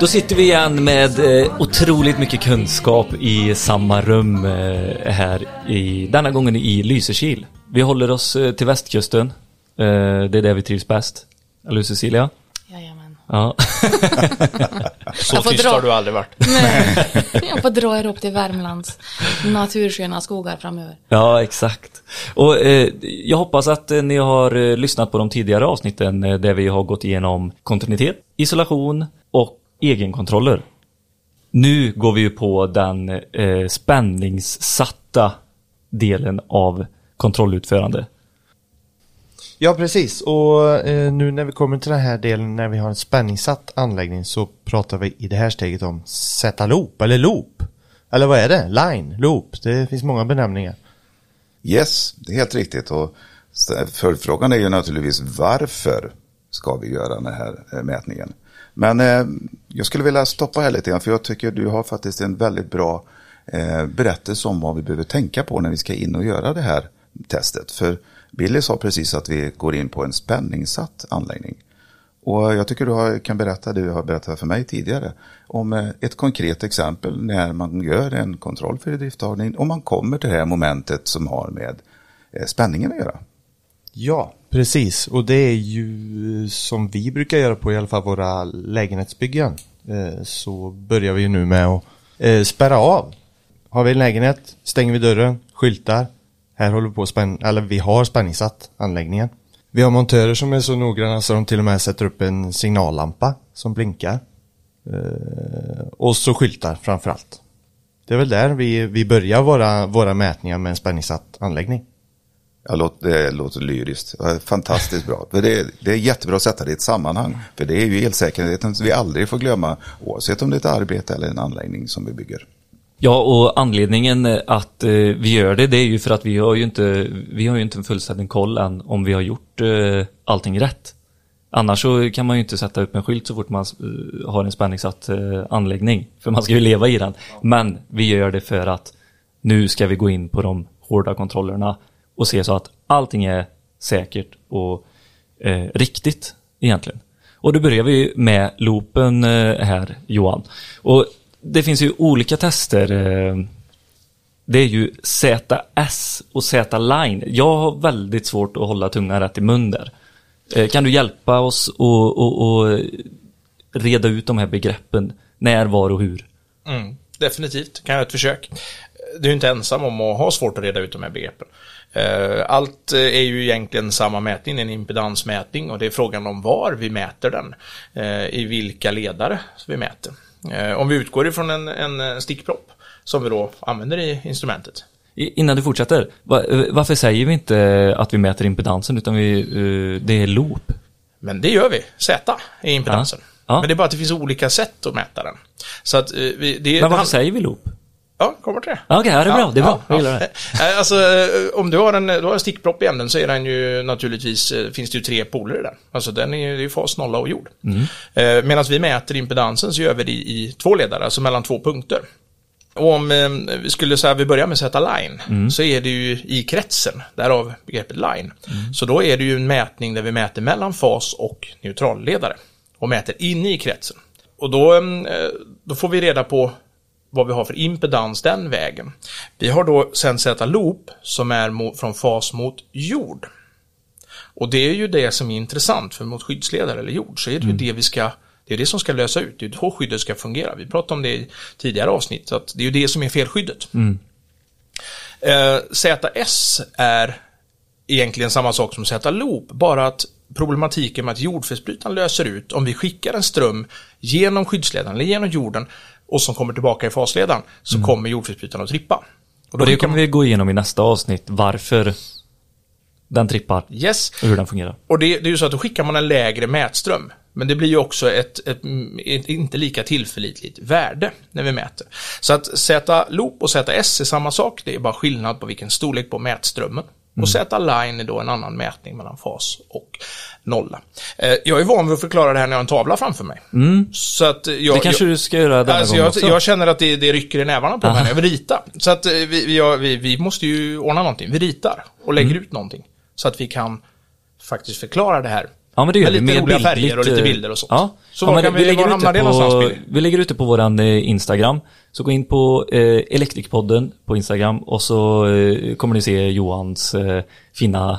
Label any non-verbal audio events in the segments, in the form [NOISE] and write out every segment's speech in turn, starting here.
Då sitter vi igen med eh, otroligt mycket kunskap i samma rum eh, här i, denna gången i Lysekil. Vi håller oss eh, till västkusten. Eh, det är där vi trivs bäst. Eller hur Cecilia? Jajamän. Ja. [LAUGHS] Så tyst dra. har du aldrig varit. [LAUGHS] Nej, jag får dra er upp till Värmlands natursköna skogar framöver. Ja, exakt. Och eh, jag hoppas att eh, ni har eh, lyssnat på de tidigare avsnitten eh, där vi har gått igenom kontinuitet, isolation och egenkontroller. Nu går vi ju på den eh, spänningssatta delen av kontrollutförande. Ja, precis. Och eh, nu när vi kommer till den här delen när vi har en spänningssatt anläggning så pratar vi i det här steget om sätta loop eller loop. Eller vad är det? Line, loop. Det finns många benämningar. Yes, det är helt riktigt. Och följdfrågan är ju naturligtvis varför ska vi göra den här eh, mätningen? Men eh, jag skulle vilja stoppa här lite grann för jag tycker du har faktiskt en väldigt bra eh, berättelse om vad vi behöver tänka på när vi ska in och göra det här testet. För Billy sa precis att vi går in på en spänningssatt anläggning. Och jag tycker du har, kan berätta det du har berättat för mig tidigare om eh, ett konkret exempel när man gör en kontroll för idrifttagning och man kommer till det här momentet som har med eh, spänningen att göra. Ja, precis. Och det är ju eh, som vi brukar göra på i alla fall våra lägenhetsbyggen. Eh, så börjar vi ju nu med att eh, spärra av. Har vi en lägenhet, stänger vi dörren, skyltar. Här håller vi på att spänn eller vi har spänningssatt anläggningen. Vi har montörer som är så noggranna så de till och med sätter upp en signallampa som blinkar. Och så skyltar framförallt. Det är väl där vi, vi börjar våra, våra mätningar med en spänningssatt anläggning. Ja, det låter lyriskt. Fantastiskt bra. För det, det är jättebra att sätta det i ett sammanhang. För det är ju elsäkerheten som vi aldrig får glömma. Oavsett om det är ett arbete eller en anläggning som vi bygger. Ja, och anledningen att eh, vi gör det, det är ju för att vi har ju inte, vi har ju inte en fullständig koll än om vi har gjort eh, allting rätt. Annars så kan man ju inte sätta upp en skylt så fort man eh, har en spänningssatt eh, anläggning. För man ska ju leva i den. Men vi gör det för att nu ska vi gå in på de hårda kontrollerna och se så att allting är säkert och eh, riktigt egentligen. Och då börjar vi med loopen eh, här, Johan. Och det finns ju olika tester. Eh, det är ju ZS och Z-line. Jag har väldigt svårt att hålla tungan rätt i mun där. Eh, kan du hjälpa oss att och, och reda ut de här begreppen? När, var och hur? Mm, definitivt, kan jag göra ett försök. Du är inte ensam om att ha svårt att reda ut de här begreppen. Eh, Allt eh, är ju egentligen samma mätning, en impedansmätning och det är frågan om var vi mäter den. eh, I vilka ledare vi mäter. Om vi utgår ifrån en, en stickpropp som vi då använder i instrumentet. Innan du fortsätter, va, varför säger vi inte att vi mäter impedansen utan vi, det är loop? Men det gör vi, Z är impedansen. Ja. Ja. Men det är bara att det finns olika sätt att mäta den. Så att det, Men varför han- säger vi loop? Ja, kommer till det. Ja, Okej, ja, det är bra, det är bra. Jag gillar det. [LAUGHS] Eh, Alltså, eh, om du har en, du har en stickpropp i änden så är den ju naturligtvis, eh, finns det ju tre poler i den. Alltså den är ju är fas, nolla och jord. Mm. Medan vi mäter impedansen så gör vi det i, två ledare, alltså mellan två punkter. Och om vi skulle säga vi börjar med att sätta line, Mm. så är det ju i kretsen, därav begreppet line. Så då är det ju en mätning där vi mäter mellan fas och neutralledare. Och mäter inne i kretsen. Och då, då får vi reda på vad vi har för impedans den vägen. Vi har då sen sätta loop som är mot, från fas mot jord. Och det är ju det som är intressant för mot skyddsledare eller jord så är det ju det vi ska det är det som ska lösa ut, det är hur skyddet ska fungera. Vi pratade om det i tidigare avsnitt, så att det är ju det som är felskyddet. Eh, ZS är egentligen samma sak som Z-loop, bara att problematiken med att jordfelsbrytaren löser ut om vi skickar en ström genom skyddsledaren eller genom jorden och som kommer tillbaka i fasledaren så kommer jordfelsbrytaren att trippa. Och då Och det kommer man- vi gå igenom i nästa avsnitt, varför den trippar Yes, och hur den fungerar. och det, det är ju så att då skickar man en lägre mätström. Men det blir ju också ett, ett, ett inte lika tillförlitligt värde när vi mäter. Så att Z-loop och ZS är samma sak, det är bara skillnad på vilken storlek på mätströmmen. Och Z-line är då en annan mätning mellan fas och nolla. Eh, Jag är van vid att förklara det här när jag har en tavla framför mig. Så att jag, Det kanske jag, du ska göra denna Alltså gång jag, också. jag känner att det, det rycker i nävarna på mig när jag vill rita. Så att eh, vi, vi, vi, vi måste ju ordna någonting. Vi ritar och lägger Mm. ut någonting. Så att vi kan faktiskt förklara det här Ja men det gör Med vi. lite roliga färger och lite eh, bilder och sånt. Ja. Så ja, var kan vi- lägger var hamnar det på, någonstans? Vi lägger ut det på våran eh, Instagram. Så gå in på eh, Elektrikpodden på Instagram och så eh, kommer ni se Johans eh, fina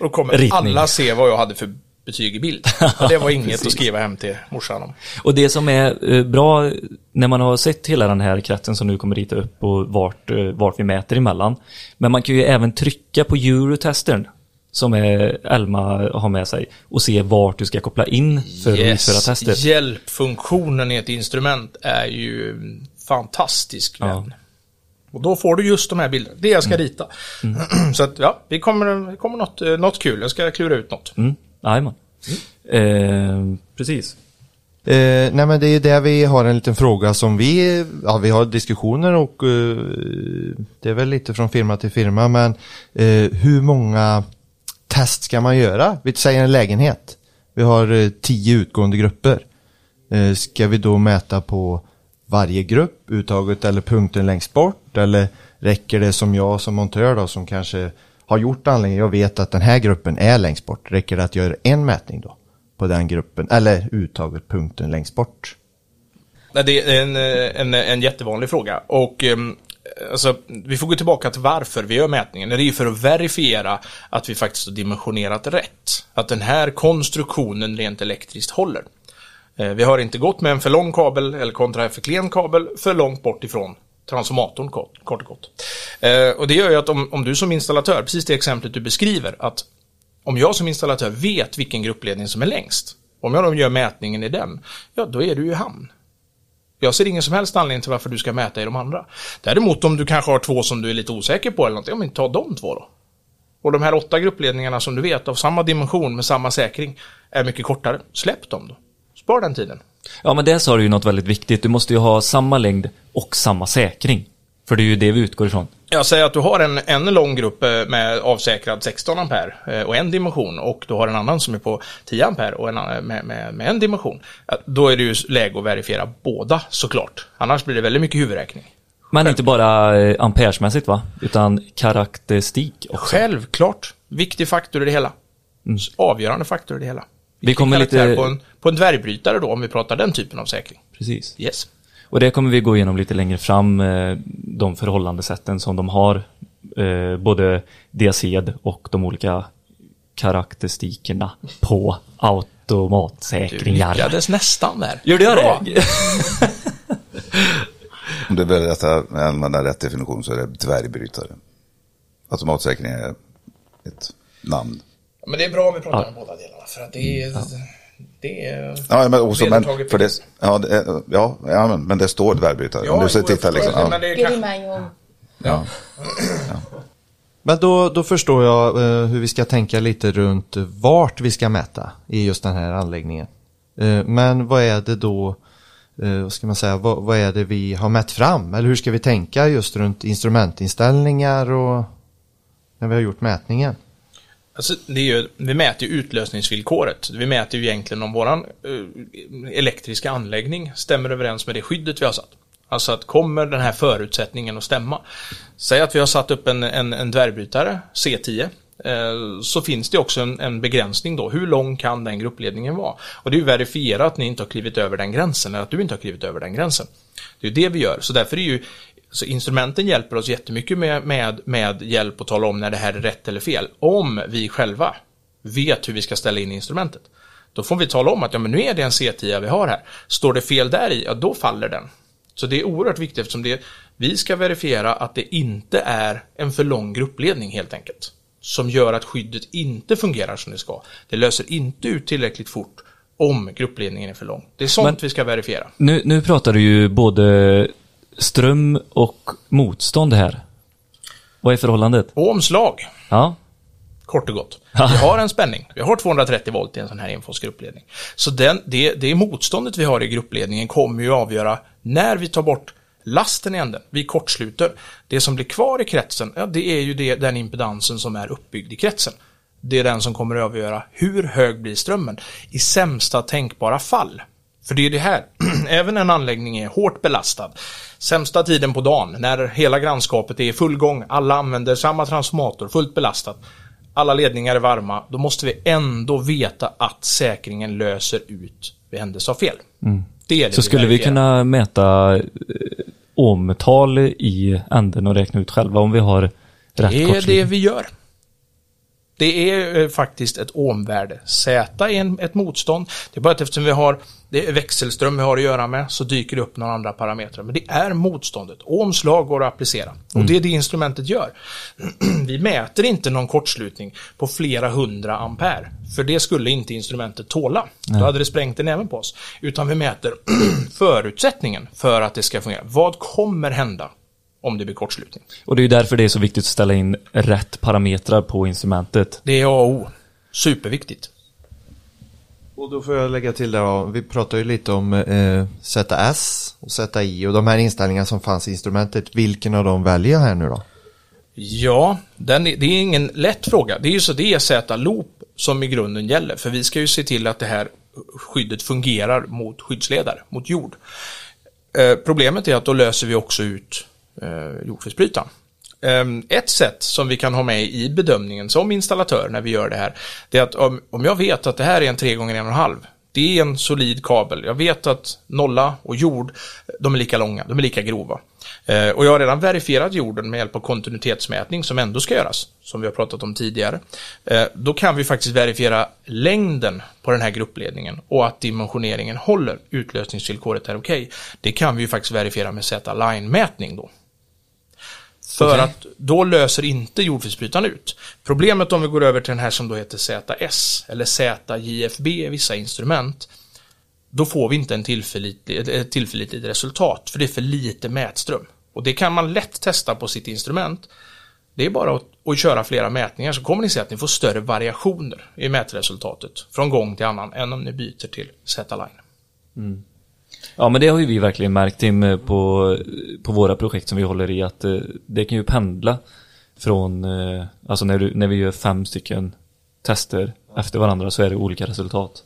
Och då kommer Ritning. alla se vad jag hade för betyg i bild. [LAUGHS] Och det var inget att skriva hem till morsan om. Och det som är eh, bra när man har sett hela den här kretsen som nu kommer rita upp och vart, vart vi mäter emellan. Men man kan ju även trycka på Eurotestern som är Elma har med sig och se vart du ska koppla in för att utföra testet. Hjälpfunktionen i ett instrument är ju fantastisk. Ja. Och då får du just de här bilderna. Det jag ska Mm. rita. [CLEARS THROAT] Så att ja, vi kommer, det kommer något, eh, något kul. Jag ska klura ut något. Mm, jajamän. Eh, precis. Eh, nej men det är ju där vi har en liten fråga som vi, ja vi har diskussioner och eh, det är väl lite från firma till firma men eh, hur många test ska man göra? Vi säger en lägenhet. Vi har eh, tio utgående grupper. Eh, ska vi då mäta på varje grupp, uttaget eller punkten längst bort? Eller räcker det som jag som montör då som kanske har gjort anläggningen, jag vet att den här gruppen är längst bort. Räcker det att göra en mätning då? På den gruppen, eller uttaget punkten längst bort? Det är en, eh, en, en jättevanlig fråga. Och ehm, alltså, vi får gå tillbaka till varför vi gör mätningen. Det är ju för att verifiera att vi faktiskt har dimensionerat rätt. Att den här konstruktionen rent elektriskt håller. Eh, vi har inte gått med en för lång kabel eller kontra en för klen kabel för långt bort ifrån transformatorn kort kort och gott. Eh, och det gör ju att om, om du som installatör, precis det exemplet du beskriver, att om jag som installatör vet vilken gruppledning som är längst, om jag då gör mätningen i den, ja då är du i hamn. Jag ser ingen som helst anledning till varför du ska mäta i de andra. Däremot om du kanske har två som du är lite osäker på eller någonting, ja men ta de två då. Och de här åtta gruppledningarna som du vet av samma dimension med samma säkring är mycket kortare. Släpp dem då. Spar den tiden. Ja men där sa du ju något väldigt viktigt. Du måste ju ha samma längd och samma säkring. För det är ju det vi utgår ifrån. Jag säger att du har en, en lång grupp eh, med avsäkrad 16 ampere eh, och en dimension och du har en annan som är på 10 ampere och en annan med, med, med en dimension. Då är det ju läge att verifiera båda såklart. Annars blir det väldigt mycket huvudräkning. Men inte bara eh, amperesmässigt va? Utan karaktäristik också. Självklart. Viktig faktor i det hela. Avgörande faktor i det hela. Vi kommer lite- På en, på en dvärgbrytare då, om vi pratar den typen av säkring. Precis. Yes. Och det kommer vi gå igenom lite längre fram, eh, de förhållandesätten som de har. eh, Både diaced och de olika karaktäristikerna på Du automatsäkringar. lyckades nästan där. Gjorde jag det? [LAUGHS] Om du vill rätta, använda rätt definition så är det dvärgbrytare. Automatsäkring är ett namn. Men det är bra om vi pratar om båda delarna, för att det är... Det är... Ja, men, också, men, för det, ja, det, ja, ja, men, men det står dvärgbrytare. om du tittar förstår liksom. det, men Ja, det är kanske... om. ja. Men då, då förstår jag eh, hur vi ska tänka lite runt vart vi ska mäta i just den här anläggningen. Eh, men vad är det då, eh, vad ska man säga, vad, vad är det vi har mätt fram? Eller hur ska vi tänka just runt instrumentinställningar och när vi har gjort mätningen? Alltså, det är ju, vi mäter ju utlösningsvillkoret. Vi mäter ju egentligen om våran eh, elektriska anläggning stämmer överens med det skyddet vi har satt. Alltså att kommer den här förutsättningen att stämma. Säg att vi har satt upp en, en, en dvärgbrytare, C10, eh, så finns det också en, en begränsning då. Hur lång kan den gruppledningen vara? Och det är ju verifierat att ni inte har klivit över den gränsen, eller att du inte har klivit över den gränsen. Det är ju det vi gör, så därför är ju så instrumenten hjälper oss jättemycket med, med, med hjälp att tala om när det här är rätt eller fel. Om vi själva vet hur vi ska ställa in instrumentet. Då får vi tala om att ja, men nu är det en C10 vi har här. Står det fel där i, ja då faller den. Så det är oerhört viktigt eftersom det, vi ska verifiera att det inte är en för lång gruppledning helt enkelt. Som gör att skyddet inte fungerar som det ska. Det löser inte ut tillräckligt fort om gruppledningen är för lång. Det är sånt Men- vi ska verifiera. Nu, nu pratar du ju både ström och motstånd här. Vad är förhållandet? Och omslag. Ja, Kort och gott. Vi har en spänning. Vi har 230 volt i en sån här Enfos gruppledning. Så den, det, det motståndet vi har i gruppledningen kommer ju avgöra när vi tar bort lasten i änden. Vi kortsluter. Det som blir kvar i kretsen, ja, det är ju det, den impedansen som är uppbyggd i kretsen. Det är den som kommer att avgöra hur hög blir strömmen i sämsta tänkbara fall. För det är det här, även en anläggning är hårt belastad, sämsta tiden på dagen, när hela grannskapet är i full gång, alla använder samma transformator, fullt belastat. alla ledningar är varma, då måste vi ändå veta att säkringen löser ut vid händelse av fel. Det är det Så skulle vi kunna mäta eh, ohmtal i änden och räkna ut själva om vi har rätt Det är det kortslutning? vi gör. Det är eh, faktiskt ett ohmvärde. Z är en, ett motstånd. Det är bara att eftersom vi har det är växelström vi har att göra med så dyker det upp några andra parametrar. Men det är motståndet. Ohms lag går att applicera. Och det är det instrumentet gör. [CLEARS THROAT] vi mäter inte någon kortslutning på flera hundra ampere. För det skulle inte instrumentet tåla. Då hade det sprängt den även på oss. Utan vi mäter [CLEARS THROAT] förutsättningen för att det ska fungera. Vad kommer hända om det blir kortslutning? Och det är ju därför det är så viktigt att ställa in rätt parametrar på instrumentet. Det är A och O. Superviktigt. Och då får jag lägga till där, då, vi pratar ju lite om eh, ZS och ZI och de här inställningarna som fanns i instrumentet. Vilken av dem väljer jag här nu då? Ja, den är, det är ingen lätt fråga. Det är ju så det är Z-loop som i grunden gäller. För vi ska ju se till att det här skyddet fungerar mot skyddsledare, mot jord. Eh, problemet är att då löser vi också ut eh, jordfelsbrytaren. Ehm, ett sätt som vi kan ha med i bedömningen som installatör när vi gör det här, det är att om, om jag vet att det här är en 3 gånger 1,5 det är en solid kabel. Jag vet att nolla och jord, de är lika långa, de är lika grova. Ehm, och jag har redan verifierat jorden med hjälp av kontinuitetsmätning som ändå ska göras, som vi har pratat om tidigare. Ehm, då kan vi faktiskt verifiera längden på den här gruppledningen och att dimensioneringen håller, utlösningsvillkoret är okej. Det kan vi ju faktiskt verifiera med Z-line-mätning då. För Okej. att då löser inte jordfelsbrytaren ut. Problemet om vi går över till den här som då heter ZS eller ZJFB i vissa instrument. Då får vi inte en tillförlitlig, ett tillförlitligt resultat för det är för lite mätström. Och det kan man lätt testa på sitt instrument. Det är bara att, att köra flera mätningar så kommer ni se att ni får större variationer i mätresultatet från gång till annan än om ni byter till Z-line. Ja, men det har ju vi verkligen märkt Tim eh, på, på våra projekt som vi håller i att eh, det kan ju pendla från, eh, alltså när, du, när vi gör fem stycken tester efter varandra så är det olika resultat.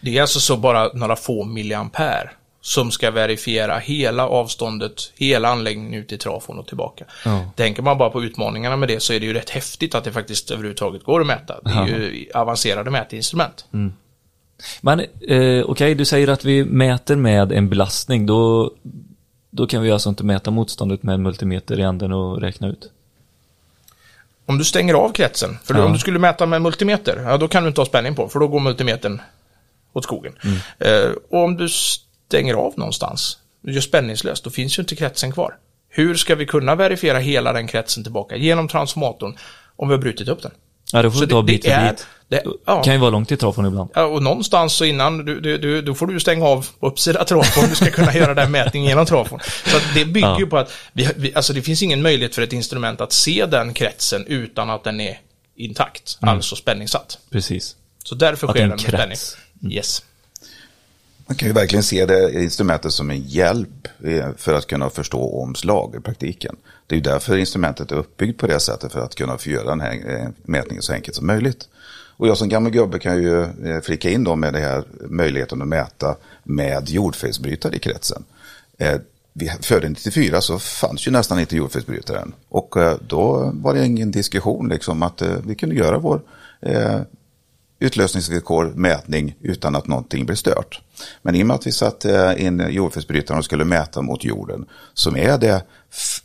Det är alltså så bara några få milliampere som ska verifiera hela avståndet, hela anläggningen ut till trafon och tillbaka. Ja. Tänker man bara på utmaningarna med det så är det ju rätt häftigt att det faktiskt överhuvudtaget går att mäta. Det är ju avancerade mätinstrument. Men eh, okej, du säger att vi mäter med en belastning, då, då kan vi alltså inte mäta motståndet med en multimeter i änden och räkna ut. Om du stänger av kretsen, för Ja. om du skulle mäta med multimeter, ja då kan du inte ha spänning på, för då går multimetern åt skogen. Mm. Eh, och om du stänger av någonstans, du gör spänningslöst, då finns ju inte kretsen kvar. Hur ska vi kunna verifiera hela den kretsen tillbaka genom transformatorn om vi har brutit upp den? Ja, då får Så vi ta bit för bit. Det- ja. kan ju vara långt till trafon ibland. Ja, och någonstans så innan, du, du, du, då får du stänga av på uppsida trafon om du ska kunna göra den mätningen genom trafon. Så att det bygger Ja. ju på att, vi, vi, alltså det finns ingen möjlighet för ett instrument att se den kretsen utan att den är intakt, alltså spänningssatt. Precis. Så därför Att sker den en med spänning. krets. Yes. Man kan ju verkligen se det instrumentet som en hjälp eh, för att kunna förstå omslag i praktiken. Det är ju därför instrumentet är uppbyggt på det sättet för att kunna få göra den här eh, mätningen så enkelt som möjligt. Och jag som gammal gubbe kan ju eh, flika in då med det här möjligheten att mäta med jordfelsbrytare i kretsen. Eh, Före 94 så fanns ju nästan inte jordfelsbrytaren. Och eh, då var det ingen diskussion liksom att eh, vi kunde göra vår eh, utlösningsvillkor, mätning utan att någonting blir stört. Men i och med att vi satte eh, in jordfelsbrytaren och skulle mäta mot jorden, som är det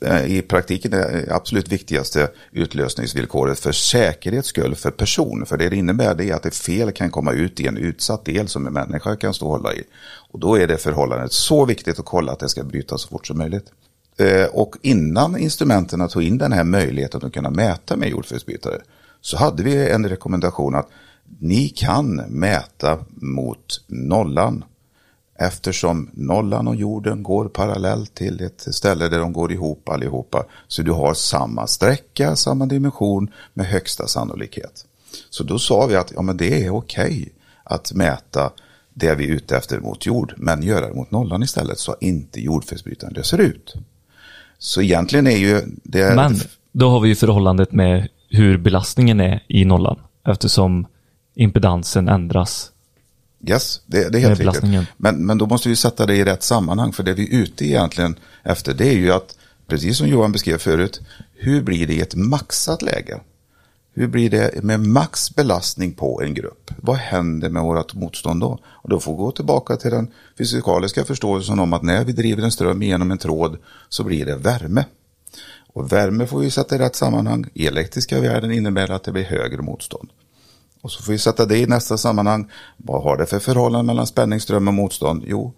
Eh, i praktiken det absolut viktigaste utlösningsvillkoret för säkerhets skull för person. För det det innebär det är att ett fel kan komma ut i en utsatt del som en människa kan stå och hålla i. Och då är det förhållandet så viktigt att kolla att det ska brytas så fort som möjligt. Eh, och innan instrumenten tog in den här möjligheten att kunna mäta med jordfelsbrytare så hade vi en rekommendation att ni kan mäta mot nollan eftersom nollan och jorden går parallellt till ett ställe där de går ihop allihopa. Så du har samma sträcka, samma dimension med högsta sannolikhet. Så då sa vi att ja, men det är okej att mäta det vi är ute efter mot jord, men göra det mot nollan istället så inte jordfelsbrytaren löser ut. Så egentligen är ju det... Men då har vi ju förhållandet med hur belastningen är i nollan. Eftersom impedansen ändras. Yes, det, det är helt riktigt. Men, men då måste vi sätta det i rätt sammanhang, för det vi är ute egentligen efter det är ju att, precis som Johan beskrev förut, hur blir det i ett maxat läge? Hur blir det med maxbelastning på en grupp? Vad händer med vårt motstånd då? Och då får vi gå tillbaka till den fysikaliska förståelsen om att när vi driver en ström genom en tråd så blir det värme. Och värme får vi sätta i rätt sammanhang. I elektriska världen innebär att det blir högre motstånd. Och så får vi sätta det i nästa sammanhang. Vad har det för förhållande mellan spänning, ström och motstånd? Jo,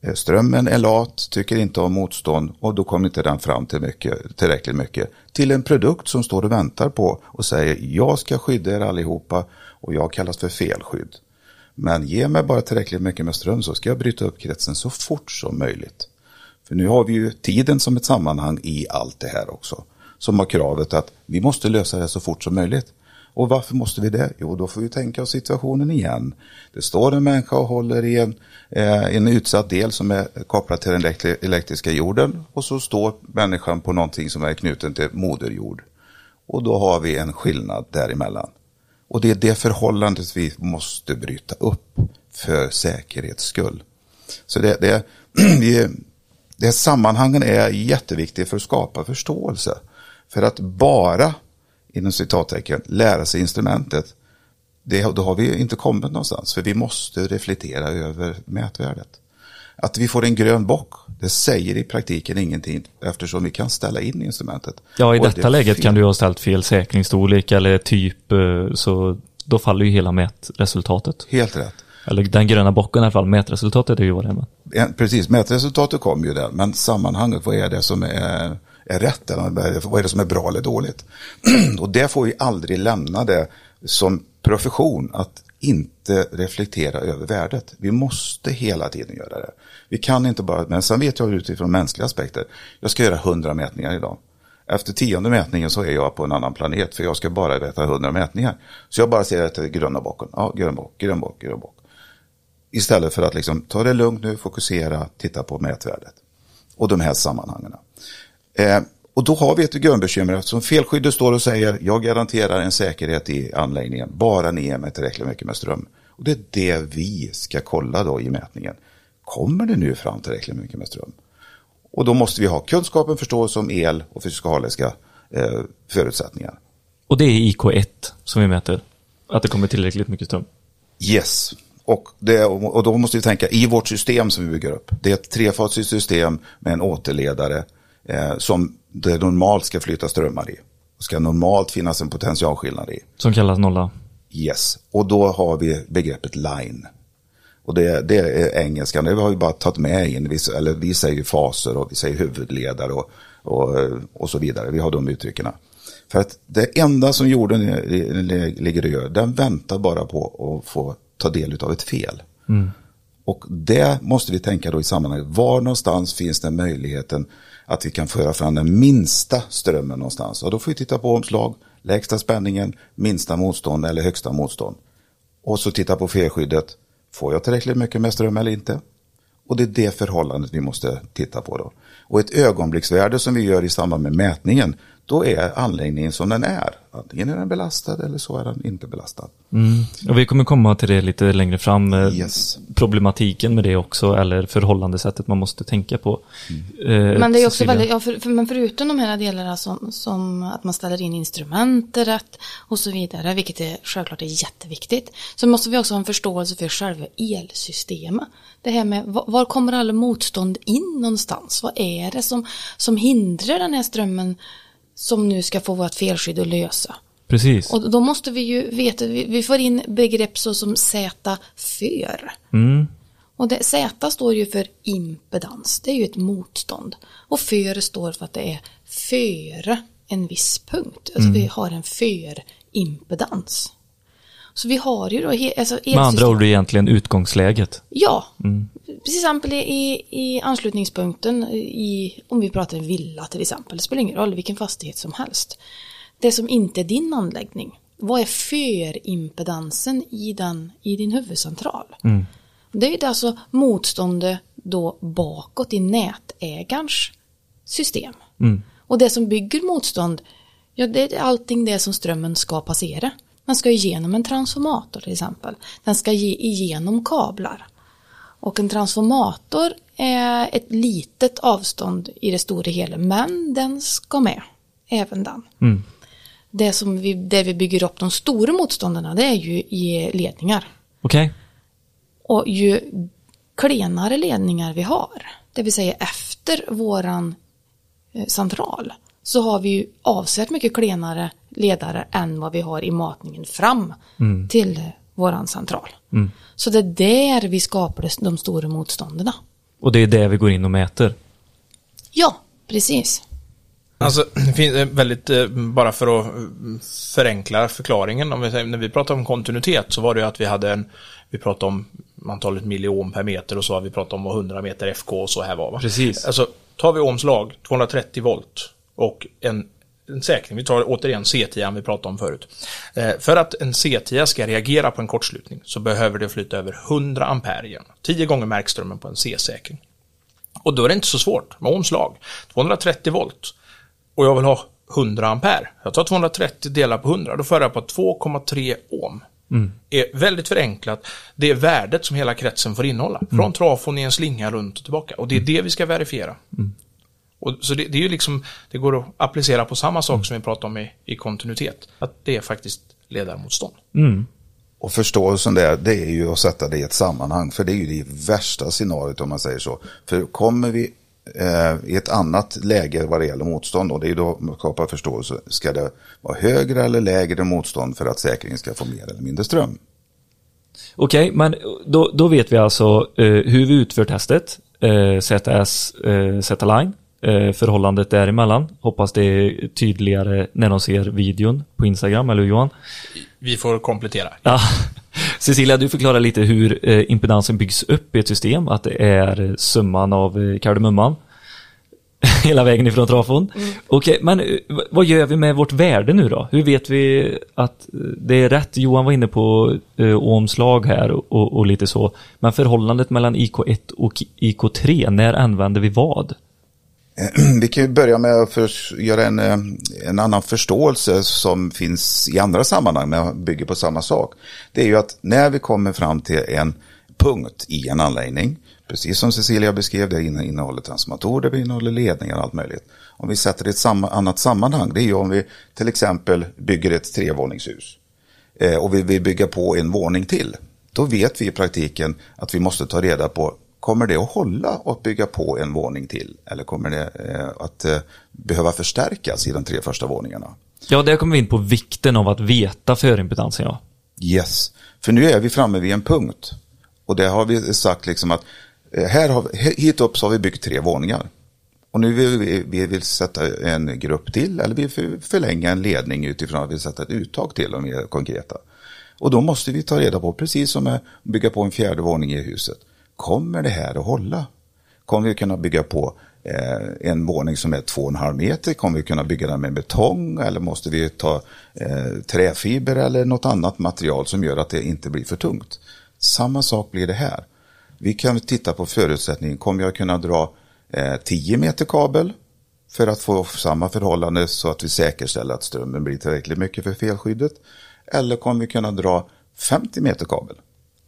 eh, strömmen är lat, tycker inte om motstånd och då kommer inte den fram till mycket, tillräckligt mycket till en produkt som står och väntar på och säger jag ska skydda er allihopa och jag kallas för felskydd. Men ge mig bara tillräckligt mycket med ström så ska jag bryta upp kretsen så fort som möjligt. För nu har vi ju tiden som ett sammanhang i allt det här också. Som har kravet att vi måste lösa det så fort som möjligt. Och varför måste vi det? Jo, då får vi tänka oss situationen igen. Det står en människa och håller i en, eh, en utsatt del som är kopplad till den elektriska jorden och så står människan på någonting som är knuten till moderjord. Och då har vi en skillnad däremellan. Och det är det förhållandet vi måste bryta upp för säkerhets skull. Så det, det, [CLEARS THROAT] vi, det sammanhangen är jätteviktigt för att skapa förståelse. För att bara, inom citattecken, lära sig instrumentet, det, då har vi inte kommit någonstans. För vi måste reflektera över mätvärdet. Att vi får en grön bock, det säger i praktiken ingenting eftersom vi kan ställa in instrumentet. Ja, i Och detta det läget fel. kan du ha ställt fel säkringsstorlek eller typ, eh, så då faller ju hela mätresultatet. Helt rätt. Eller den gröna bocken i alla fall, mätresultatet är ju vad det är Precis, mätresultatet kommer ju där, men sammanhanget, vad är det som är, är rätt? Eller vad är det som är bra eller dåligt? [CLEARS THROAT] Och det får vi aldrig lämna det som profession, att inte reflektera över värdet. Vi måste hela tiden göra det. Vi kan inte bara, men sen vet jag utifrån mänskliga aspekter, jag ska göra hundra mätningar idag. Efter tionde mätningen så är jag på en annan planet, för jag ska bara veta hundra mätningar. Så jag bara ser till gröna bocken, ja, grön bock, grön bock, grön bock. Istället för att liksom ta det lugnt nu, fokusera, titta på mätvärdet. Och de här sammanhangen. Eh, och då har vi ett grundbekymmer eftersom felskyddet står och säger jag garanterar en säkerhet i anläggningen, bara ni ger mig tillräckligt mycket med ström. Och det är det vi ska kolla då i mätningen. Kommer det nu fram tillräckligt mycket med ström? Och då måste vi ha kunskapen, förståelse om el och fysikaliska eh, förutsättningar. Och det är IK1 som vi mäter. Att det kommer tillräckligt mycket ström. Yes. Och, det, och då måste vi tänka i vårt system som vi bygger upp. Det är ett trefasigt system med en återledare eh, som det normalt ska flyta strömmar i. Det ska normalt finnas en potentialskillnad i. Som kallas nolla. Yes. Och då har vi begreppet line. Och det, det är engelskan, det har vi bara tagit med in. Vi, eller vi säger faser och vi säger huvudledare och, och, och så vidare. Vi har de uttrycken. För att det enda som jorden ligger och gör, den väntar bara på att få ta del av ett fel. Och det måste vi tänka då i sammanhanget. Var någonstans finns den möjligheten att vi kan föra fram den minsta strömmen någonstans? Och då får vi titta på omslag, lägsta spänningen, minsta motstånd eller högsta motstånd. Och så titta på felskyddet. Får jag tillräckligt mycket med ström eller inte? Och det är det förhållandet vi måste titta på då. Och ett ögonblicksvärde som vi gör i samband med mätningen, då är anläggningen som den är. Antingen är den belastad eller så är den inte belastad. Och vi kommer komma till det lite längre fram. eh, Yes. Problematiken med det också, eller förhållandesättet man måste tänka på. Eh, Men det är också Cecilia? väldigt, ja, för, för, men förutom de här delarna som, som att man ställer in instrument rätt och så vidare, vilket är självklart är jätteviktigt, så måste vi också ha en förståelse för själva elsystemet. Det här med var, var kommer alla motstånd in någonstans? Vad är det som, som hindrar den här strömmen som nu ska få vårt felskydd att lösa? Precis. Och då måste vi ju veta, vi, får in begrepp så som Z för. Mm. Och det, Z står ju för impedans, det är ju ett motstånd. Och för står för att det är före en viss punkt. Alltså vi har en för-impedans. Så vi har ju då, he, alltså Med andra ord egentligen utgångsläget. Ja, till exempel i, i, anslutningspunkten, i, om vi pratar villa till exempel, det spelar ingen roll vilken fastighet som helst. Det som inte är din anläggning, vad är förimpedansen i, den, i din huvudcentral? Det är alltså motståndet då bakåt i nätägarens system. Och det som bygger motstånd, ja det är allting det som strömmen ska passera. Den ska igenom en transformator till exempel. Den ska ge igenom kablar. Och en transformator är ett litet avstånd i det stora hela, men den ska med. Även den. Det som vi, där vi bygger upp de stora motståndarna det är ju i ledningar. Okej? Och ju klenare ledningar vi har, det vill säga efter våran eh, central, så har vi ju avsevärt mycket klenare ledare än vad vi har i matningen fram till eh, våran central. Så det är där vi skapar de stora motståndarna. Och det är det vi går in och mäter. Ja, precis. Alltså, det finns eh, väldigt, eh, bara för att eh, förenkla förklaringen, om vi säger, när vi pratar om kontinuitet så var det ju att vi hade en, vi pratade om antalet milliohm per meter och så har vi pratat om vad 100 meter FK och så här var. Va? Precis. Alltså, tar vi omslag, 230 volt och en, en säkring, vi tar återigen C10 vi pratade om förut. Eh, för att en C10 ska reagera på en kortslutning så behöver det flytta över 100 ampere igen. 10 gånger märkströmmen på en C-säkring. Och då är det inte så svårt med omslag. 230 volt. Och jag vill ha 100 ampere. Jag tar 230 delar på 100, då får jag på 2,3 ohm. är väldigt förenklat det är värdet som hela kretsen får innehålla. Från trafon i en slinga runt och tillbaka. Och det är det vi ska verifiera. Och, så det, det är ju liksom, det går att applicera på samma sak som vi pratade om i, i kontinuitet. Att det är faktiskt ledarmotstånd. Och förståelsen där, det är ju att sätta det i ett sammanhang. För det är ju det värsta scenariot om man säger så. För kommer vi eh, i ett annat läge vad det gäller motstånd, och det är ju då man skapar förståelse. Ska det vara högre eller lägre motstånd för att säkringen ska få mer eller mindre ström? Okej, men då, då vet vi alltså eh, hur vi utför testet. Eh, ZS, eh, Z-Line, eh, förhållandet däremellan. Hoppas det är tydligare när de ser videon på Instagram, eller hur Johan? Vi får komplettera. Ja. [LAUGHS] Cecilia, du förklarar lite hur eh, impedansen byggs upp i ett system, att det är eh, summan av eh, kardemumman [LAUGHS] hela vägen ifrån trafon. Okej, men eh, vad gör vi med vårt värde nu då? Hur vet vi att eh, det är rätt? Johan var inne på eh, omslag här och, och, och lite så. Men förhållandet mellan IK1 och IK3, när använder vi vad? [CLEARS THROAT] Vi kan ju börja med att göra en, eh, en annan förståelse som finns i andra sammanhang, men bygger på samma sak. Det är ju att när vi kommer fram till en punkt i en anläggning, precis som Cecilia beskrev, det innehåller transformatorer, det innehåller ledningar och allt möjligt. Om vi sätter det i ett samma, annat sammanhang, det är ju om vi till exempel bygger ett trevåningshus eh, och vi vill bygga på en våning till. Då vet vi i praktiken att vi måste ta reda på Kommer det att hålla att bygga på en våning till? Eller kommer det eh, att eh, behöva förstärkas i de tre första våningarna? Ja, där kommer vi in på vikten av att veta förimpedansen, ja. Yes, för nu är vi framme vid en punkt. Och det har vi sagt liksom att eh, här har, hit upp så har vi byggt tre våningar. Och nu vill vi, vi vill sätta en grupp till eller vi vill förlänga en ledning utifrån att vi sätta ett uttag till om vi är konkreta. Och då måste vi ta reda på, precis som att bygga på en fjärde våning i huset. Kommer det här att hålla? Kommer vi kunna bygga på eh, en våning som är 2,5 meter? Kommer vi kunna bygga den med betong? Eller måste vi ta eh, träfiber eller något annat material som gör att det inte blir för tungt? Samma sak blir det här. Vi kan titta på förutsättningen. Kommer jag kunna dra eh, 10 meter kabel för att få samma förhållande så att vi säkerställer att strömmen blir tillräckligt mycket för felskyddet? Eller kommer vi kunna dra 50 meter kabel?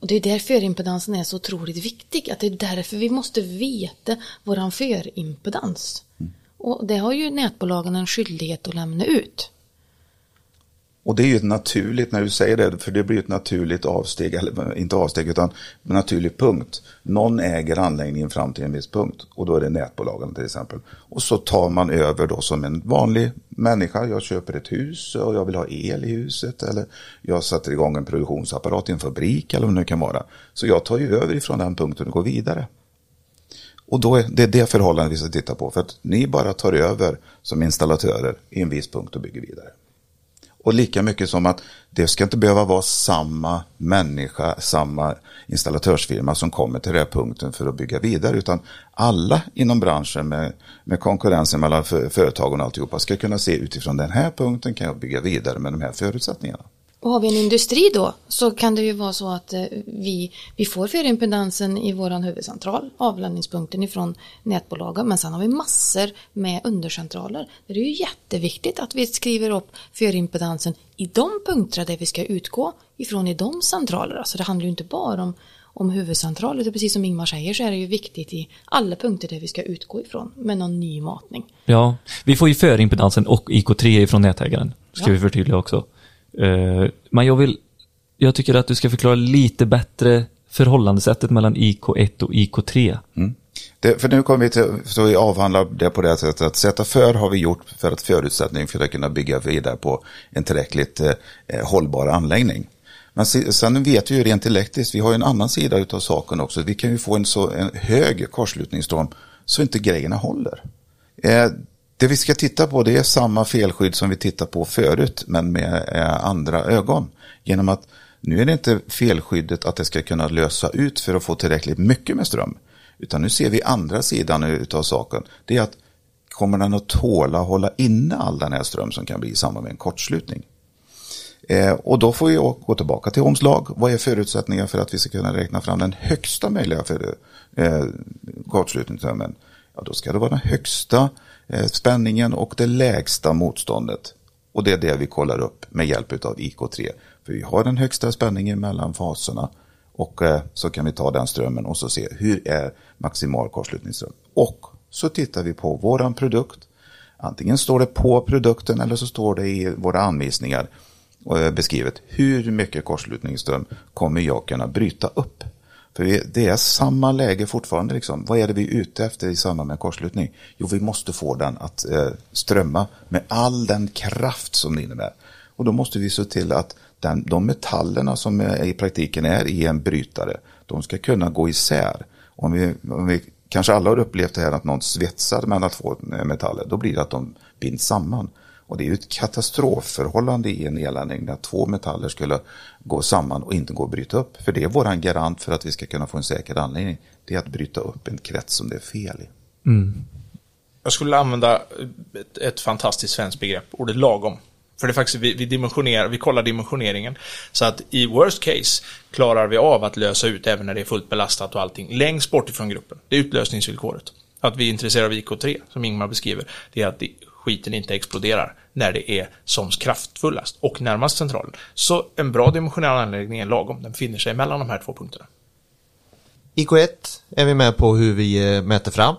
Och det är därför förimpedansen är så otroligt viktig. Att det är därför vi måste veta våran förimpedans. Och det har ju nätbolagen en skyldighet att lämna ut. Och det är ju ett naturligt, när du säger det, för det blir ett naturligt avsteg, eller inte avsteg utan naturlig punkt. Någon äger anläggningen fram till en viss punkt och då är det nätbolagen till exempel. Och så tar man över då som en vanlig människa, jag köper ett hus och jag vill ha el i huset eller jag sätter igång en produktionsapparat i en fabrik eller vad det nu kan vara. Så jag tar ju över ifrån den punkten och går vidare. Och då är det är det förhållandet vi ska titta på, för att ni bara tar över som installatörer i en viss punkt och bygger vidare. Och lika mycket som att det ska inte behöva vara samma människa, samma installatörsfirma som kommer till den här punkten för att bygga vidare. Utan alla inom branschen med, med konkurrensen mellan för, företagen och alltihopa ska kunna se utifrån den här punkten kan jag bygga vidare med de här förutsättningarna. Och har vi en industri då så kan det ju vara så att eh, vi, vi får förimpedansen i våran huvudcentral, avlämningspunkten ifrån nätbolagen, men sen har vi massor med undercentraler. Det är ju jätteviktigt att vi skriver upp förimpedansen i de punkter där vi ska utgå ifrån i de centralerna. Så det handlar ju inte bara om, om huvudcentral, utan precis som Ingmar säger så är det ju viktigt i alla punkter där vi ska utgå ifrån med någon ny matning. Ja, vi får ju förimpedansen och IK3 ifrån nätägaren. ska Ja. vi förtydliga också. Eh, men jag vill, jag tycker att du ska förklara lite bättre förhållandesättet mellan IK1 och IK3. Mm. Det, för nu kommer vi till, så vi avhandlar det på det sättet att sätta för har vi gjort för att förutsättning för att kunna bygga vidare på en tillräckligt eh, hållbar anläggning. Men sen vet vi ju rent elektriskt, vi har ju en annan sida utav saken också. Vi kan ju få en så en hög korslutningsstorm så inte grejerna håller. Eh, det vi ska titta på det är samma felskydd som vi tittar på förut men med eh, andra ögon. Genom att nu är det inte felskyddet att det ska kunna lösa ut för att få tillräckligt mycket med ström. Utan nu ser vi andra sidan utav saken. Det är att kommer den att tåla att hålla inne all den här ström som kan bli i samband med en kortslutning. Eh, och då får vi gå tillbaka till omslag. Vad är förutsättningar för att vi ska kunna räkna fram den högsta möjliga för, eh, kortslutningsströmmen? Ja, då ska det vara den högsta eh, Eh, spänningen och det lägsta motståndet. Och det är det vi kollar upp med hjälp av IK3. För vi har den högsta spänningen mellan faserna och eh, så kan vi ta den strömmen och så se hur är maximal kortslutningsström. Och så tittar vi på våran produkt. Antingen står det på produkten eller så står det i våra anvisningar eh, beskrivet hur mycket kortslutningsström kommer jag kunna bryta upp. För vi- det är samma läge fortfarande. Liksom. Vad är det vi är ute efter i samband med kortslutning? Jo, vi måste få den att eh, strömma med all den kraft som det innebär. Och då måste vi se till att den, de metallerna som är, i praktiken är i en brytare, de ska kunna gå isär. Om vi, om vi kanske alla har upplevt det här att någon svetsar mellan två metaller, då blir det att de binds samman. Och det är ju ett katastrofförhållande i en elanläggning när två metaller skulle gå samman och inte gå att bryta upp. För det är våran garant för att vi ska kunna få en säker anläggning. Det är att bryta upp en krets som det är fel i. Jag skulle använda ett, ett fantastiskt svenskt begrepp, ordet lagom. För det är faktiskt, vi, vi dimensionerar, vi kollar dimensioneringen. Så att i worst case klarar vi av att lösa ut även när det är fullt belastat och allting. Längst bort ifrån gruppen. Det är utlösningsvillkoret. Att vi är intresserade av IK3, som Ingmar beskriver, det är att det, skiten inte exploderar när det är som kraftfullast och närmast centralen. Så en bra dimensionerad anläggning är lagom. Den finner sig mellan de här två punkterna. IK1 är vi med på hur vi eh, mäter fram.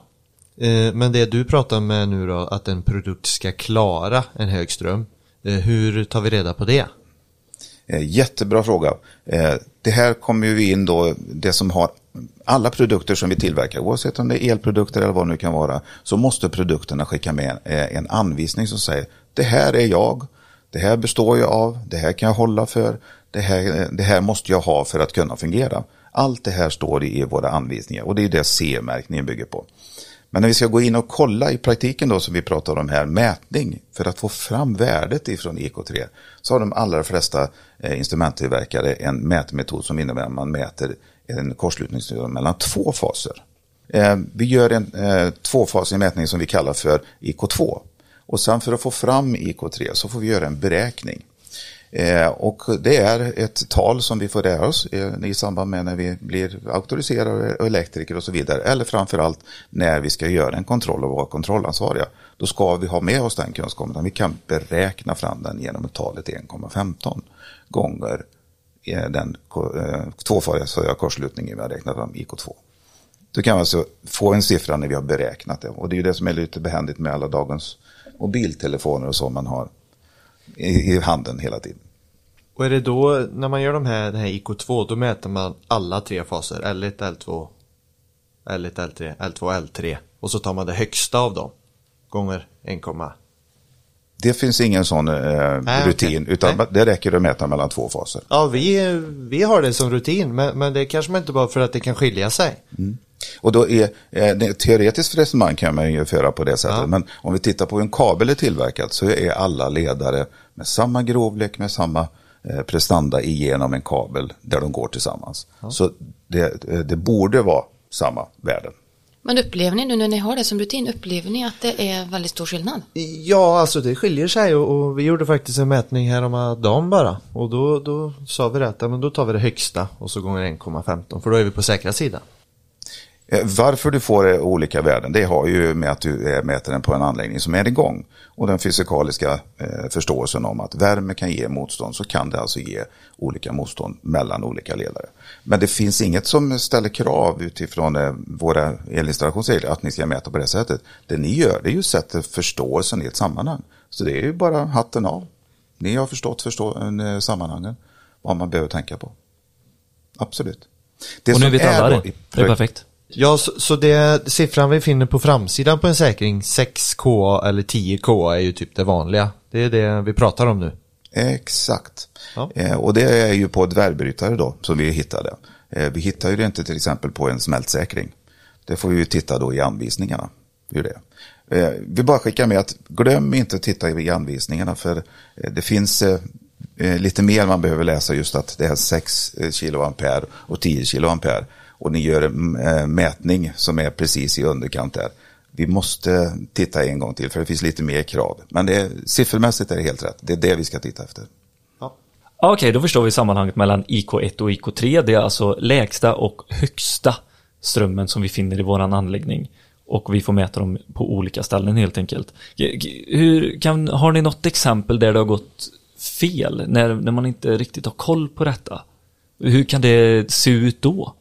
Eh, Men det du pratar med nu då, att en produkt ska klara en hög ström. eh, Hur tar vi reda på det? Jättebra fråga. Det här kommer ju vi in då, det som har alla produkter som vi tillverkar, oavsett om det är elprodukter eller vad det nu kan vara, så måste produkterna skicka med eh, en anvisning som säger det här är jag, det här består jag av, det här kan jag hålla för, det här, eh, det här måste jag ha för att kunna fungera. Allt det här står i våra anvisningar och det är det CE-märkningen bygger på. Men när vi ska gå in och kolla i praktiken då som vi pratar om här, mätning, för att få fram värdet ifrån EK3, så har de allra flesta eh, instrumenttillverkare en mätmetod som innebär att man mäter en kortslutningsström mellan två faser. Eh, vi gör en eh, tvåfasig mätning som vi kallar för IK2. Och sen för att få fram IK3 så får vi göra en beräkning. Eh, och det är ett tal som vi får lära oss i samband med när vi blir auktoriserade och elektriker och så vidare. Eller framförallt när vi ska göra en kontroll och vara kontrollansvariga. Då ska vi ha med oss den kunskapen. Vi kan beräkna fram den genom talet 1,15 gånger den tvåfariga eh, kortslutningen vi har räknat fram, IK2. Du kan alltså få en siffra när vi har beräknat det. Och det är ju det som är lite behändigt med alla dagens mobiltelefoner och så man har i, i handen hela tiden. Och är det då, när man gör de här, den här IK2, då mäter man alla tre faser, L1, L2, L1, L3, L2, L3. Och så tar man det högsta av dem, gånger 1, det finns ingen sån eh, Nej, rutin, okej. utan Nej. det räcker att mäta mellan två faser. Ja, vi, vi har det som rutin, men, men det kanske man inte bara för att det kan skilja sig. Och då är, eh, teoretiskt resonemang kan man ju föra på det sättet, Ja. men om vi tittar på hur en kabel är tillverkad så är alla ledare med samma grovlek, med samma eh, prestanda igenom en kabel där de går tillsammans. Så det, eh, det borde vara samma värden. Men upplever ni nu när ni har det som rutin, upplever ni att det är väldigt stor skillnad? Ja, alltså det skiljer sig och, och vi gjorde faktiskt en mätning här om dagen bara. Och då, då sa vi det att ja, men då tar vi det högsta och så gånger 1,15 för då är vi på säkra sidan. Eh, Varför du får eh, olika värden, det har ju med att du eh, mäter den på en anläggning som är igång. Och den fysikaliska förståelsen om att värme kan ge motstånd, så kan det alltså ge olika motstånd mellan olika ledare. Men det finns inget som ställer krav utifrån våra elinstallationsregler att ni ska mäta på det sättet. Det ni gör, det är ju sätter förståelsen i ett sammanhang. Så det är ju bara hatten av. Ni har förstått förstå, sammanhangen, vad man behöver tänka på. Absolut. Det Och nu vet alla det. Det är perfekt. Ja, så, så det siffran vi finner på framsidan på en säkring 6K eller 10K är ju typ det vanliga. Det är det vi pratar om nu. Exakt. Ja. Eh, och det är ju på dvärgbrytare då som vi hittade. Eh, vi hittar ju det inte till exempel på en smältsäkring. Det får vi ju titta då i anvisningarna. Hur det. Eh, vi bara skickar med att glöm inte att titta i anvisningarna för eh, det finns eh, eh, lite mer man behöver läsa just att det är 6 kiloampere och 10 kiloampere. Och ni gör en eh, mätning som är precis i underkant där. Vi måste titta en gång till för det finns lite mer krav. Men det är, siffermässigt är det helt rätt. Det är det vi ska titta efter. Ja, Okej, då förstår vi sammanhanget mellan IK1 och IK3. Det är alltså lägsta och högsta strömmen som vi finner i våran anläggning. Och vi får mäta dem på olika ställen helt enkelt. Hur, kan, har ni något exempel där det har gått fel? När, när man inte riktigt har koll på detta? Hur kan det se ut då?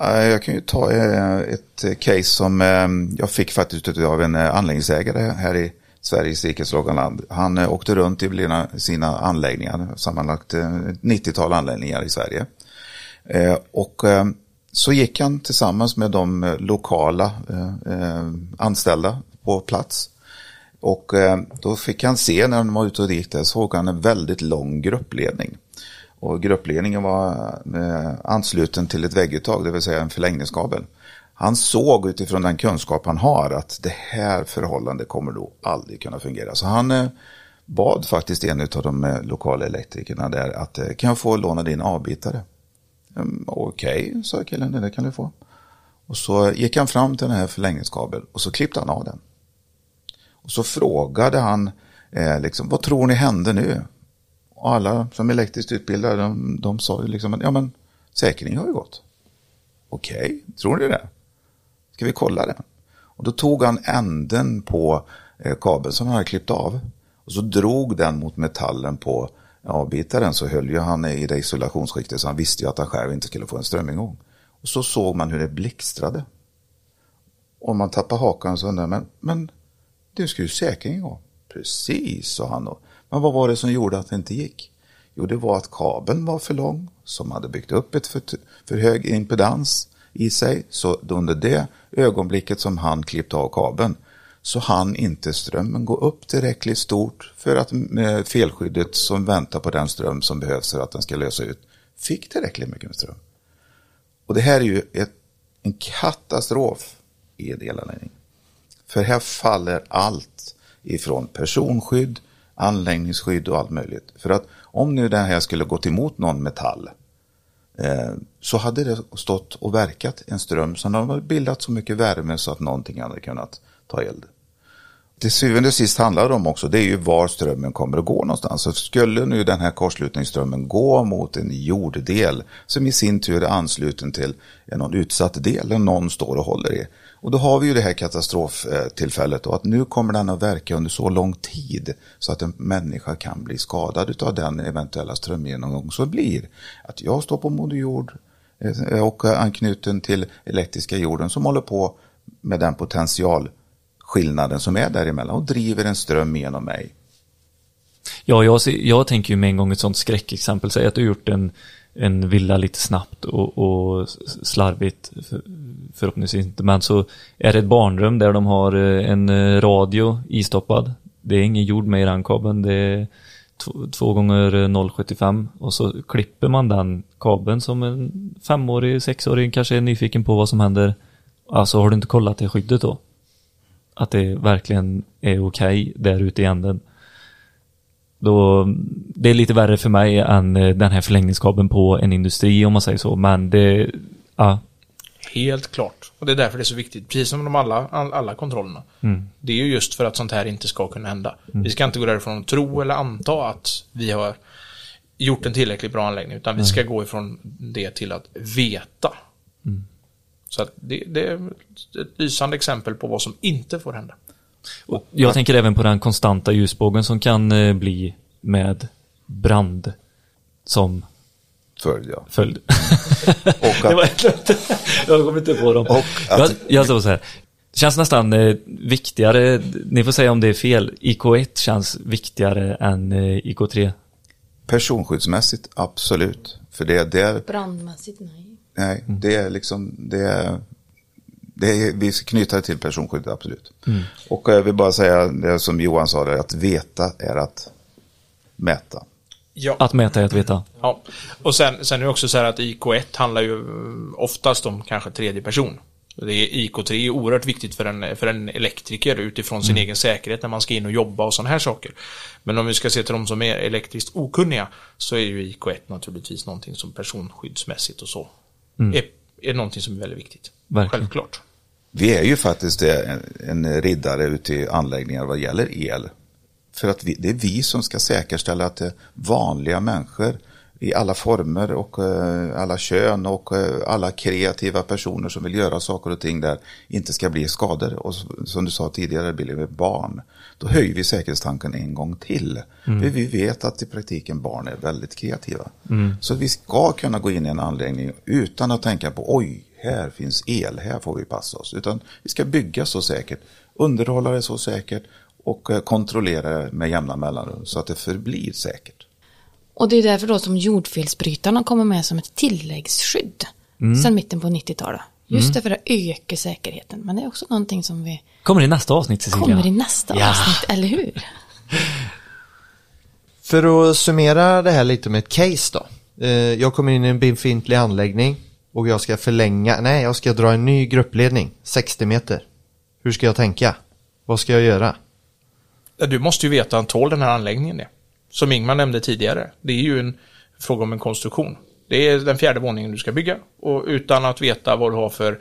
Jag kan ju ta eh, ett eh, case som ehm, jag fick faktiskt av en eh, anläggningsägare här i Sveriges rikes land. Han åkte runt i sina- anläggningar, sammanlagt ett 90-tal anläggningar i Sverige. Och ehm, så gick han tillsammans med de lokala ehm, anställda på plats. Och då fick han se när de var ute och gick där, såg han en väldigt lång gruppledning. Och gruppledningen var eh, ansluten till ett vägguttag, det vill säga en förlängningskabel. Han såg utifrån den kunskap han har att det här förhållandet kommer då aldrig kunna fungera. Så han eh, bad faktiskt en av de eh, lokala elektrikerna där att kan jag få låna din avbitare? Okej, Okej, sa killen, det kan du få. Och så gick han fram till den här förlängningskabeln och så klippte han av den. Och så frågade han, eh, liksom, vad tror ni hände nu? Och alla som är elektriskt utbildade, de, de sa ju liksom, att, ja men säkringen har ju gått. Okej, tror ni det? Ska vi kolla det? Och då tog han änden på eh, kabeln som han hade klippt av. Och så drog den mot metallen på avbitaren så höll ju han i det isolationsskiktet så han visste ju att han själv inte skulle få en strömingång. Och så såg man hur det blixtrade. Och man tappade hakan så undrade men, men du ska ju säkringen gå. Precis, sa han då. Men vad var det som gjorde att det inte gick? Jo, det var att kabeln var för lång, som hade byggt upp ett för, för hög impedans i sig. Så under det ögonblicket som han klippte av kabeln så hann inte strömmen gå upp tillräckligt stort för att felskyddet som väntar på den ström som behövs för att den ska lösa ut fick tillräckligt mycket med ström. Och det här är ju ett, en katastrof i en elanläggning. För här faller allt ifrån personskydd, anläggningsskydd och allt möjligt. För att om nu det här skulle gått emot någon metall eh, så hade det stått och verkat en ström som hade bildat så mycket värme så att någonting hade kunnat ta eld. Till syvende och sist handlar det om också, det är ju var strömmen kommer att gå någonstans. Så skulle nu den här kortslutningsströmmen gå mot en jorddel som i sin tur är ansluten till någon utsatt del där någon står och håller i. Och då har vi ju det här katastroftillfället och att nu kommer den att verka under så lång tid så att en människa kan bli skadad av den eventuella strömgenomgång som blir. Att jag står på Moder Jord eh, och är anknuten till elektriska jorden som håller på med den potentialskillnaden som är däremellan och driver en ström genom mig. Ja, jag, jag tänker ju med en gång ett sånt skräckexempel. Säg att du gjort en, en villa lite snabbt och, och slarvigt, för, förhoppningsvis inte, men så är det ett barnrum där de har eh, en eh, radio istoppad. Det är ingen jord med i den kabeln, det är 2 gånger eh, 0,75 och så klipper man den kabeln som en femårig, sexåring kanske är nyfiken på vad som händer. Alltså har du inte kollat det skyddet då? Att det verkligen är okej där ute i änden. Då, det är lite värre för mig än eh, den här förlängningskabeln på en industri om man säger så. Men det, ja, Helt klart. Och det är därför det är så viktigt, precis som de alla, all, alla kontrollerna. Det är ju just för att sånt här inte ska kunna hända. Vi ska inte gå därifrån och tro eller anta att vi har gjort en tillräckligt bra anläggning, utan vi ska gå ifrån det till att veta. Så att det, det är ett lysande exempel på vad som inte får hända. Och jag tänker även på den konstanta ljusbågen som kan eh, bli med brand som Följd, ja. följd. [LAUGHS] Och det att, var ett, [LAUGHS] jag kommer inte på dem. Och att- jag, jag sa så här. Det känns nästan eh, viktigare, ni får säga om det är fel, IK1 känns viktigare än eh, IK3. Personskyddsmässigt, absolut. För det är där, Brandmässigt, nej. nej, det är liksom, det är, det är, vi ska knyta det till personskyddet, absolut. Och jag vill bara säga det som Johan sa, där, att veta är att mäta. Ja. Att mäta är att veta. Ja, och sen, sen är det också så här att IK1 handlar ju eh, oftast om kanske tredje person. Det är, IK3 är oerhört viktigt för en, för en elektriker utifrån sin egen säkerhet när man ska in och jobba och sådana här saker. Men om vi ska se till de som är elektriskt okunniga så är ju IK1 naturligtvis någonting som personskyddsmässigt och så är, är någonting som är väldigt viktigt. Verkligen. Självklart. Vi är ju faktiskt en, riddare ute i anläggningar vad gäller el. För att vi, det är vi som ska säkerställa att eh, vanliga människor i alla former och eh, alla kön och eh, alla kreativa personer som vill göra saker och ting där inte ska bli skador. Och som du sa tidigare, Billy, med barn. Då höjer vi säkerhetstanken en gång till. För vi vet att i praktiken barn är väldigt kreativa. Så vi ska kunna gå in i en anläggning utan att tänka på oj, här finns el, här får vi passa oss. Utan vi ska bygga så säkert, underhålla det så säkert och eh, kontrollera det med jämna mellanrum så att det förblir säkert. Och det är därför då som jordfelsbrytarna kommer med som ett tilläggsskydd. Sen mitten på 90-talet. Just därför att ökar säkerheten. Men det är också någonting som vi Kommer i nästa avsnitt Cecilia. kommer i nästa Ja. avsnitt, eller hur? För att summera det här lite med ett case då. Eh, Jag kommer in i en befintlig anläggning och jag ska förlänga, nej jag ska dra en ny gruppledning, 60 meter. Hur ska jag tänka? Vad ska jag göra? Du måste ju veta han tål den här anläggningen det. Som Ingmar nämnde tidigare. Det är ju en fråga om en konstruktion. Det är den fjärde våningen du ska bygga. Och utan att veta vad du har för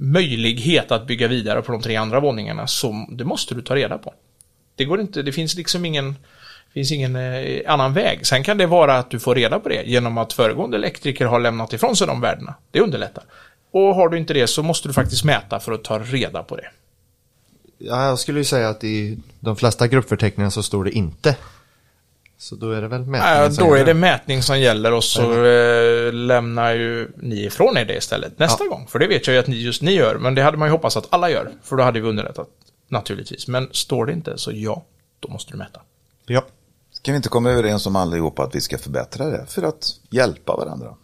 möjlighet att bygga vidare på de tre andra våningarna så det måste du ta reda på. Det går inte, det finns liksom ingen finns ingen eh, annan väg. Sen kan det vara att du får reda på det genom att föregående elektriker har lämnat ifrån sig de värdena. Det underlättar. Och har du inte det så måste du faktiskt mäta för att ta reda på det. Ja, jag skulle ju säga att i de flesta gruppförteckningar så står det inte. Så då är det väl mätningen Ja, då är det mätning som gäller och så eh, lämnar ju ni ifrån er det istället nästa gång. För det vet jag ju att ni, just ni gör, men det hade man ju hoppats att alla gör. För då hade vi underlättat naturligtvis. Men står det inte så ja, då måste du mäta. Ja, Kan vi inte komma överens om allihopa att vi ska förbättra det för att hjälpa varandra?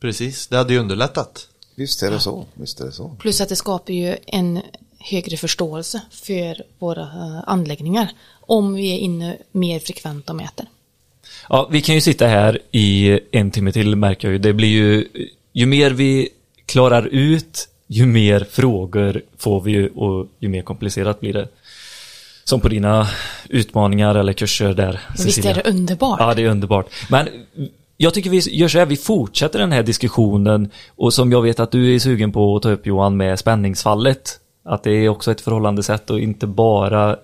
precis. Det hade ju underlättat. Visst är det så. Visst är det så. Plus att det skapar ju en högre förståelse för våra eh, anläggningar. Om vi är inne mer frekvent och mäter. Ja, vi kan ju sitta här i en timme till märker jag ju. Det blir ju, ju mer vi klarar ut, ju mer frågor får vi ju och ju mer komplicerat blir det. Som på dina utmaningar eller kurser där, Men visst är det underbart? Ja, det är underbart. Men jag tycker vi gör så här, vi fortsätter den här diskussionen och som jag vet att du är sugen på att ta upp Johan med spänningsfallet. Att det är också ett förhållandesätt och inte bara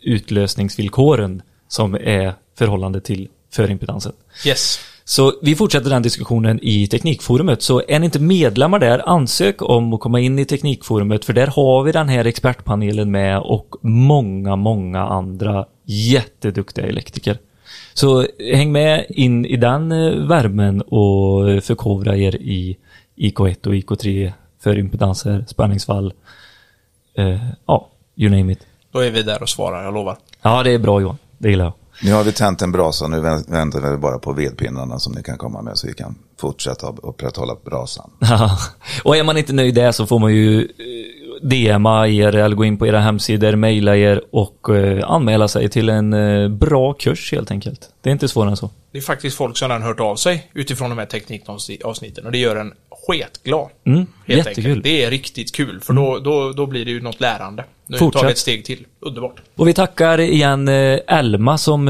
utlösningsvillkoren som är förhållande till förimpedansen. Yes. Så vi fortsätter den diskussionen i Teknikforumet. Så är ni inte medlemmar där, ansök om att komma in i Teknikforumet för där har vi den här expertpanelen med och många, många andra jätteduktiga elektriker. Så häng med in i den eh, värmen och förkovra er i IK1 och IK3 för impedanser, spänningsfall. Eh, ja, you name it. Då är vi där och svarar, jag lovar. Ja, det är bra Johan. Det gillar jag. Nu har vi tänt en brasa, nu väntar vi bara på vedpinnarna som ni kan komma med så vi kan fortsätta upprätthålla brasan. Ja, och är man inte nöjd där så får man ju eh, DMa er eller gå in på era hemsidor, mejla er och eh, anmäla sig till en eh, bra kurs helt enkelt. Det är inte svårare än så. Det är faktiskt folk som redan hört av sig utifrån de här teknikavsnitten och det gör en sketglad. Mm, helt jättekul. enkelt. Det är riktigt kul för då, då, då blir det ju något lärande. Nu tar Fortsätt. vi ett steg till. Underbart. Och vi tackar igen eh, Elma som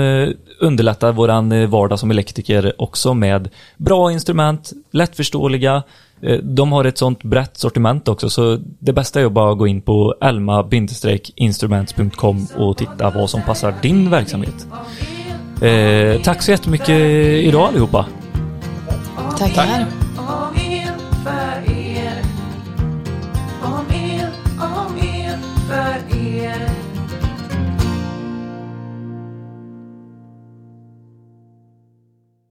underlättar våran eh, vardag som elektriker också med bra instrument, lättförståeliga. Eh, De har ett sånt brett sortiment också så det bästa är att bara gå in på elma-instruments.com och titta vad som passar din verksamhet. Eh, tack så jättemycket idag allihopa. Tackar. Om